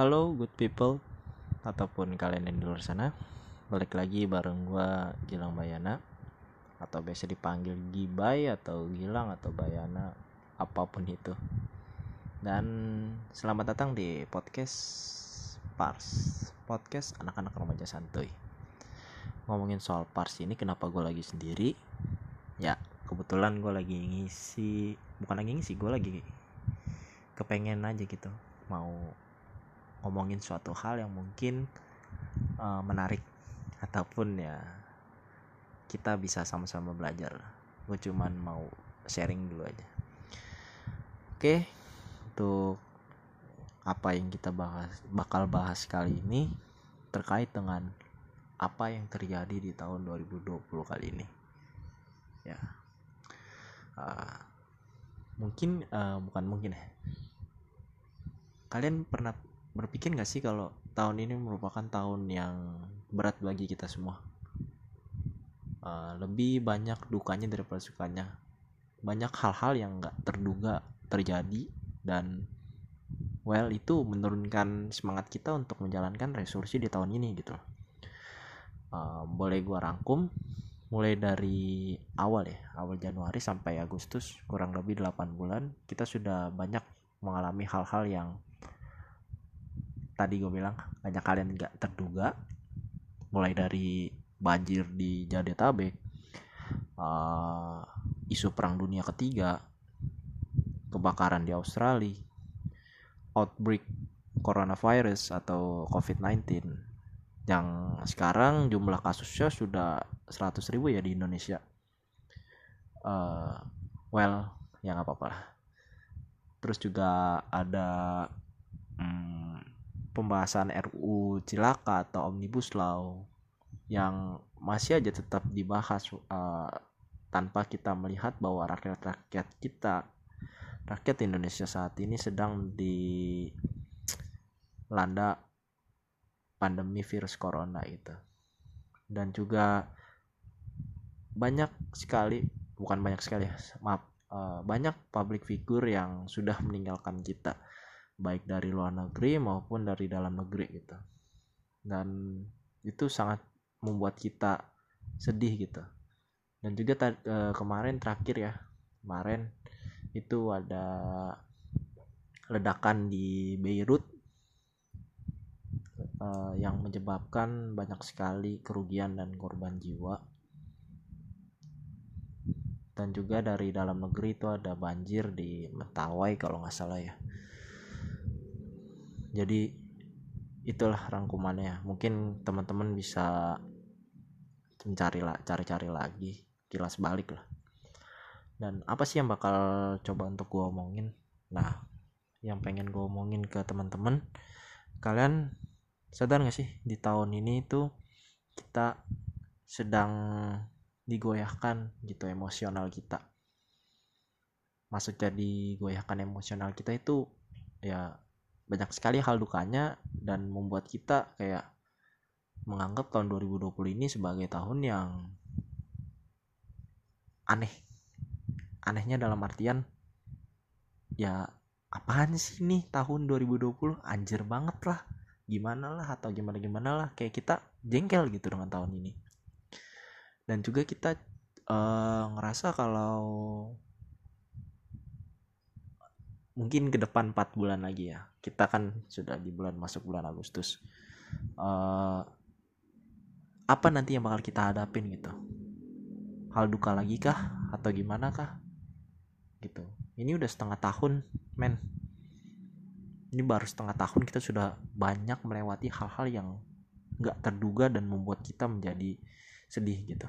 Halo good people. Ataupun kalian yang di luar sana balik lagi bareng gua Gilang Bayana. Atau biasa dipanggil Gibay atau Gilang atau Bayana apa pun itu. Dan selamat datang di podcast Pars. Podcast anak-anak remaja santuy. Ngomongin soal Pars ini kenapa gue lagi sendiri? Ya kebetulan gue lagi ngisi bukan lagi ngisi gue lagi kepengen aja gitu. Mau ngomongin suatu hal yang mungkin uh, menarik ataupun ya kita bisa sama-sama belajar. Gue cuman mau sharing dulu aja. Oke untuk apa yang kita bahas bakal bahas kali ini terkait dengan apa yang terjadi di tahun 2020 kali ini. Ya. Uh, mungkin uh, bukan mungkin ya. Kalian pernah berpikir gak sih kalau tahun ini merupakan tahun yang berat bagi kita semua? Uh, lebih banyak dukanya daripada sukanya. Banyak hal-hal yang gak terduga terjadi dan well itu menurunkan semangat kita untuk menjalankan resolusi di tahun ini gitu. Uh, boleh gua rangkum mulai dari awal ya awal Januari sampai Agustus kurang lebih 8 bulan kita sudah banyak mengalami hal-hal yang tadi gue bilang banyak kalian nggak terduga. Mulai dari banjir di Jadetabek uh, isu perang dunia ketiga kebakaran di Australia outbreak coronavirus atau COVID-19 yang sekarang jumlah kasusnya sudah 100 ribu ya di Indonesia. Uh, well ya nggak apa-apa terus juga ada hmm, pembahasan RUU Cilaka atau Omnibus Law yang masih aja tetap dibahas uh, tanpa kita melihat bahwa rakyat-rakyat kita rakyat Indonesia saat ini sedang dilanda pandemi virus corona itu. Dan juga banyak sekali bukan banyak sekali ya maaf uh, banyak public figure yang sudah meninggalkan kita baik dari luar negeri maupun dari dalam negeri gitu. Dan itu sangat membuat kita sedih gitu. Dan juga uh, kemarin terakhir ya kemarin itu ada ledakan di Beirut uh, yang menyebabkan banyak sekali kerugian dan korban jiwa. Dan juga dari dalam negeri itu ada banjir di Mentawai kalau nggak salah ya jadi itulah rangkumannya. Mungkin teman-teman bisa mencari lah cari-cari lagi kilas balik lah. Dan apa sih yang bakal coba untuk gue omongin? Nah yang pengen gue omongin ke teman-teman kalian sadar gak sih di tahun ini tuh kita sedang digoyahkan gitu emosional kita. Maksudnya digoyahkan emosional kita itu ya banyak sekali hal dukanya dan membuat kita kayak menganggap tahun 2020 ini sebagai tahun yang aneh. Anehnya dalam artian ya apaan sih nih tahun 2020 anjir banget lah. Gimana lah atau gimana gimana lah. Kayak kita jengkel gitu dengan tahun ini. Dan juga kita uh, ngerasa kalau mungkin ke depan 4 bulan lagi ya. Kita kan sudah di bulan masuk bulan Agustus. Uh, apa nanti yang bakal kita hadapin gitu? Hal duka lagi kah? Atau gimana kah? Gitu. Ini udah setengah tahun men. Ini baru setengah tahun kita sudah banyak melewati hal-hal yang nggak terduga dan membuat kita menjadi sedih gitu.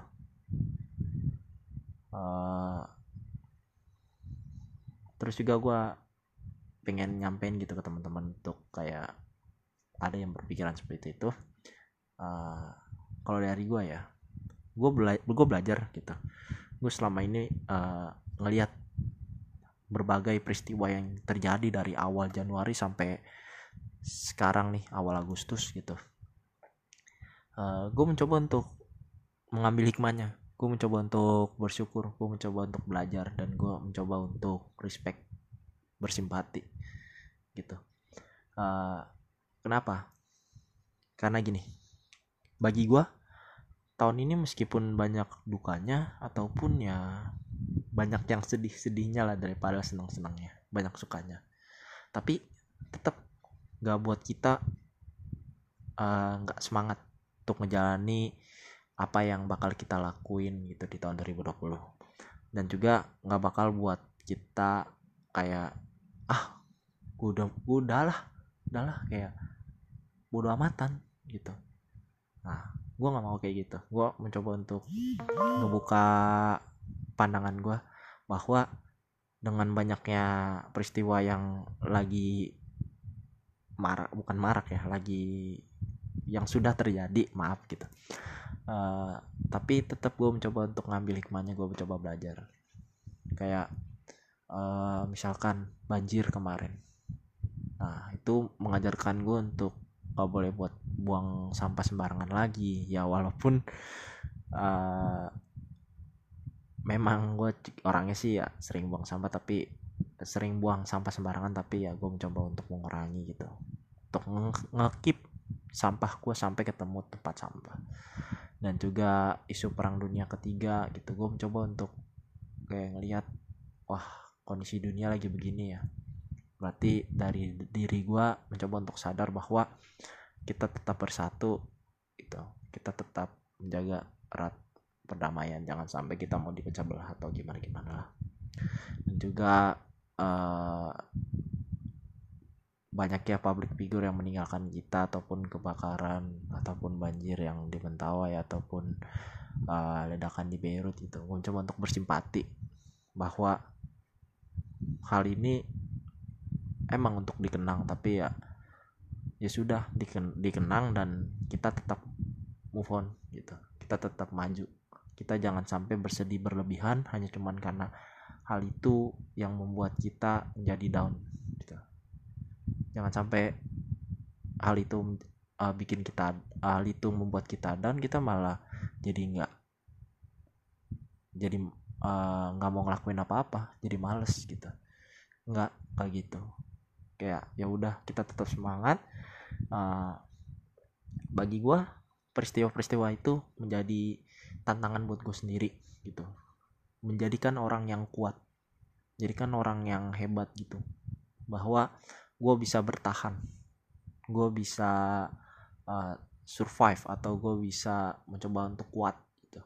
Uh, terus juga gue pengen nyampein gitu ke teman-teman untuk kayak ada yang berpikiran seperti itu. Uh, kalau dari gue ya gue bela gue belajar gitu. Gue selama ini uh, ngelihat berbagai peristiwa yang terjadi dari awal Januari sampai sekarang nih awal Agustus gitu. Uh, eh, gue mencoba untuk mengambil hikmahnya. Gue mencoba untuk bersyukur gue mencoba untuk belajar dan gue mencoba untuk respect bersimpati gitu. Uh, kenapa? Karena gini bagi gue tahun ini meskipun banyak dukanya ataupun ya banyak yang sedih-sedihnya lah daripada senang-senangnya banyak sukanya. Tapi tetap gak buat kita eh, nggak uh, semangat untuk menjalani apa yang bakal kita lakuin gitu di tahun 2020 dan juga nggak bakal buat kita kayak ah gue udah gue udah lah udah lah kayak bodo amatan gitu. Nah gue nggak mau kayak gitu. Gue mencoba untuk membuka pandangan gue bahwa dengan banyaknya peristiwa yang lagi marak bukan marak ya lagi yang sudah terjadi maaf gitu. Uh, tapi tetap gue mencoba untuk ngambil hikmahnya gue mencoba belajar. Kayak uh, misalkan banjir kemarin itu mengajarkan gue untuk gak boleh buat buang sampah sembarangan lagi. Ya walaupun uh, memang gue orangnya sih ya sering buang sampah tapi sering buang sampah sembarangan tapi ya gue mencoba untuk mengurangi gitu. Untuk ngekip sampah gue sampai ketemu tempat sampah. Dan juga isu perang dunia ketiga gitu gue mencoba untuk kayak ngelihat wah kondisi dunia lagi begini ya berarti dari diri gue mencoba untuk sadar bahwa kita tetap bersatu gitu. Kita tetap menjaga erat perdamaian. Jangan sampai kita mau dipecah belah atau gimana gimana lah. Dan juga uh, banyak ya public figure yang meninggalkan kita ataupun kebakaran ataupun banjir yang di Mentawai ataupun uh, ledakan di Beirut itu mencoba untuk bersimpati bahwa hal ini emang untuk dikenang tapi ya ya sudah diken, dikenang dan kita tetap move on gitu. Kita tetap maju. Kita jangan sampai bersedih berlebihan hanya cuman karena hal itu yang membuat kita menjadi down gitu. Jangan sampai hal itu uh, bikin kita hal itu membuat kita dan kita malah jadi nggak jadi uh, nggak uh, mau ngelakuin apa-apa jadi males gitu. Nggak kayak gitu kayak ya udah kita tetap semangat. Uh, bagi gue peristiwa-peristiwa itu menjadi tantangan buat gue sendiri gitu. Menjadikan orang yang kuat jadikan orang yang hebat gitu. Bahwa gue bisa bertahan gue bisa uh, survive atau gue bisa mencoba untuk kuat gitu.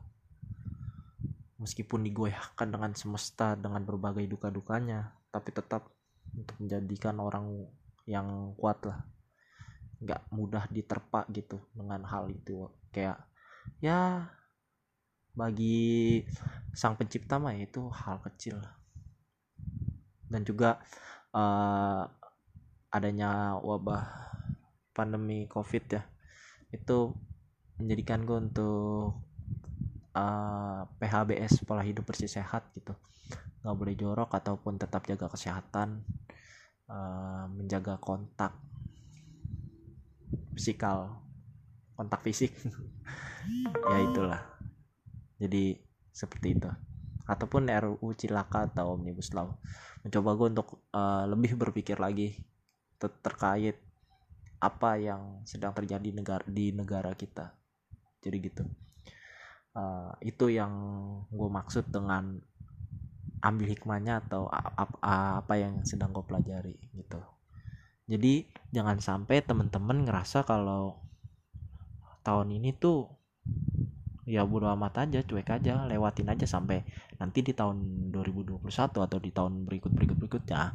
Meskipun digoyahkan dengan semesta dengan berbagai duka-dukanya tapi tetap menjadikan orang yang kuat lah. Nggak mudah diterpa gitu dengan hal itu. Kayak ya bagi sang pencipta mah itu hal kecil. Dan juga uh, adanya wabah pandemi covid ya itu menjadikan gue untuk uh, eh, PHBS pola hidup bersih sehat gitu nggak boleh jorok ataupun tetap jaga kesehatan uh, menjaga kontak fisikal kontak fisik. Ya itulah. Jadi seperti itu. Ataupun RUU Cilaka atau Omnibus Law. Mencoba gue untuk uh, lebih berpikir lagi ter terkait apa yang sedang terjadi negara di negara kita. Jadi gitu. Uh, itu yang gue maksud dengan ambil hikmahnya atau apa, yang sedang gue pelajari gitu. Jadi jangan sampai temen-temen ngerasa kalau tahun ini tuh ya bodo amat aja cuek aja lewatin aja sampai nanti di tahun 2021 atau di tahun berikut berikut berikutnya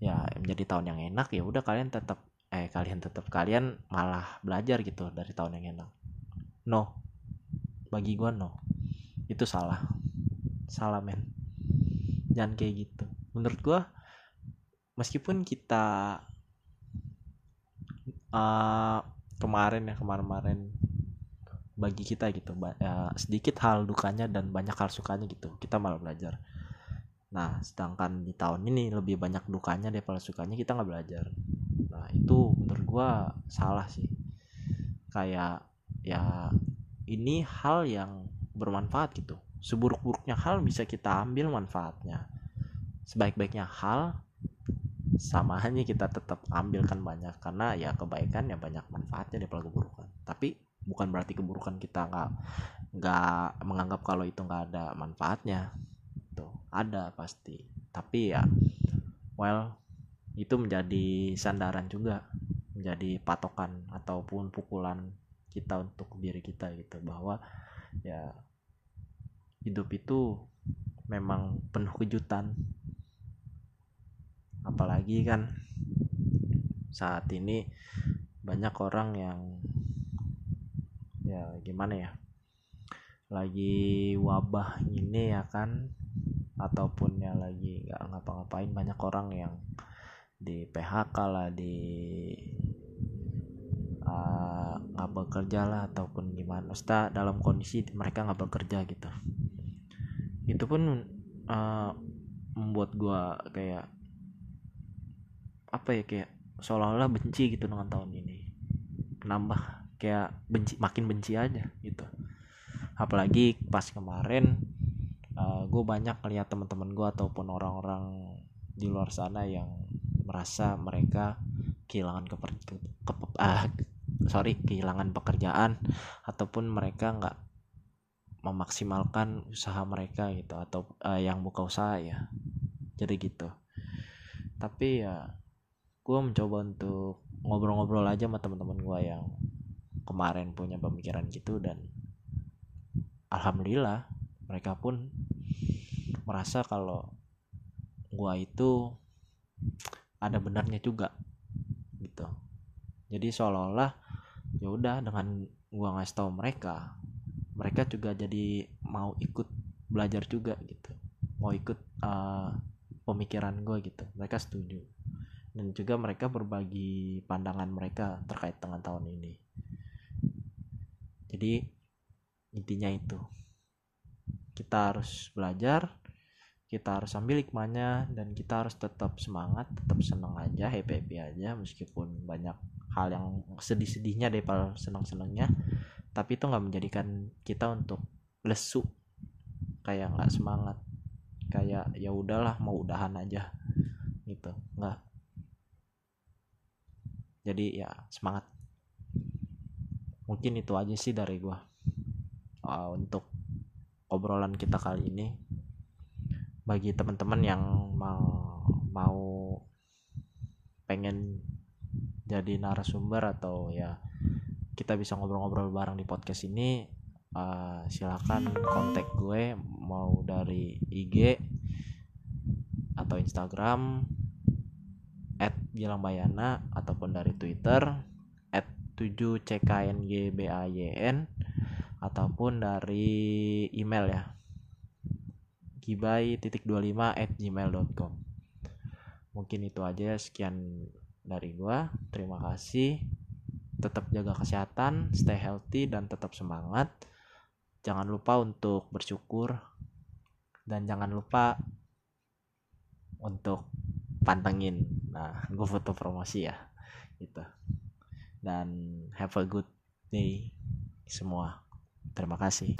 ya menjadi tahun yang enak ya udah kalian tetap eh kalian tetap kalian malah belajar gitu dari tahun yang enak. No. Bagi gua no. Itu salah. Salah men jangan kayak gitu. Menurut gua meskipun kita uh, kemarin ya kemarin-kemarin bagi kita gitu ya, sedikit hal dukanya dan banyak hal sukanya gitu kita malah belajar. Nah sedangkan di tahun ini lebih banyak dukanya daripada sukanya kita nggak belajar. Nah itu menurut gua salah sih. Kayak ya ini hal yang bermanfaat gitu seburuk-buruknya hal bisa kita ambil manfaatnya. Sebaik-baiknya hal sama aja kita tetap ambilkan banyak. Karena ya kebaikan ya banyak manfaatnya daripada keburukan. Tapi bukan berarti keburukan kita nggak nggak menganggap kalau itu nggak ada manfaatnya. Tuh ada pasti. Tapi ya well itu menjadi sandaran juga. Menjadi patokan ataupun pukulan kita untuk diri kita gitu. Bahwa ya hidup itu memang penuh kejutan. Apalagi kan saat ini banyak orang yang ya gimana ya lagi wabah ini ya kan ataupun ya lagi nggak ngapa-ngapain banyak orang yang di PHK lah di uh, nggak bekerja lah ataupun gimana. Ustaz dalam kondisi mereka nggak bekerja gitu itu pun uh, membuat gua kayak apa ya kayak seolah-olah benci gitu dengan tahun ini. Nambah kayak benci makin benci aja gitu. Apalagi pas kemarin uh, eh, gue banyak lihat teman-teman gue ataupun orang-orang di luar sana yang merasa mereka kehilangan keper ke, ke, uh, sorry kehilangan pekerjaan ataupun mereka nggak memaksimalkan usaha mereka gitu atau uh, yang buka usaha ya. Jadi gitu. Tapi ya gue mencoba untuk ngobrol-ngobrol aja sama teman-teman gue yang kemarin punya pemikiran gitu dan alhamdulillah mereka pun merasa kalau gue itu ada benarnya juga gitu. Jadi seolah-olah ya udah dengan gue ngasih tahu mereka mereka juga jadi mau ikut belajar juga gitu. Mau ikut uh, pemikiran gue gitu. Mereka setuju. Dan juga mereka berbagi pandangan mereka terkait dengan tahun ini. Jadi intinya itu. Kita harus belajar kita harus ambil hikmahnya dan kita harus tetap semangat tetap senang aja happy happy aja meskipun banyak hal yang sedih-sedihnya daripada senang-senangnya tapi itu nggak menjadikan kita untuk lesu. Kayak nggak semangat. Kayak ya udahlah mau udahan aja. Gitu. Nggak. Jadi ya semangat. Mungkin itu aja sih dari gua. Uh, untuk obrolan kita kali ini. Bagi teman-teman yang mau mau pengen jadi narasumber atau ya kita bisa ngobrol-ngobrol bareng di podcast ini uh, silakan kontak gue mau dari IG atau Instagram at Gilang Bayana ataupun dari Twitter at 7ckngbayn ataupun dari email ya. gibai titik 25 at gmail.com mungkin itu aja sekian dari gua. Terima kasih tetap jaga kesehatan stay healthy dan tetap semangat. Jangan lupa untuk bersyukur dan jangan lupa untuk pantengin. Nah gue foto promosi ya gitu. Dan have a good day semua. Terima kasih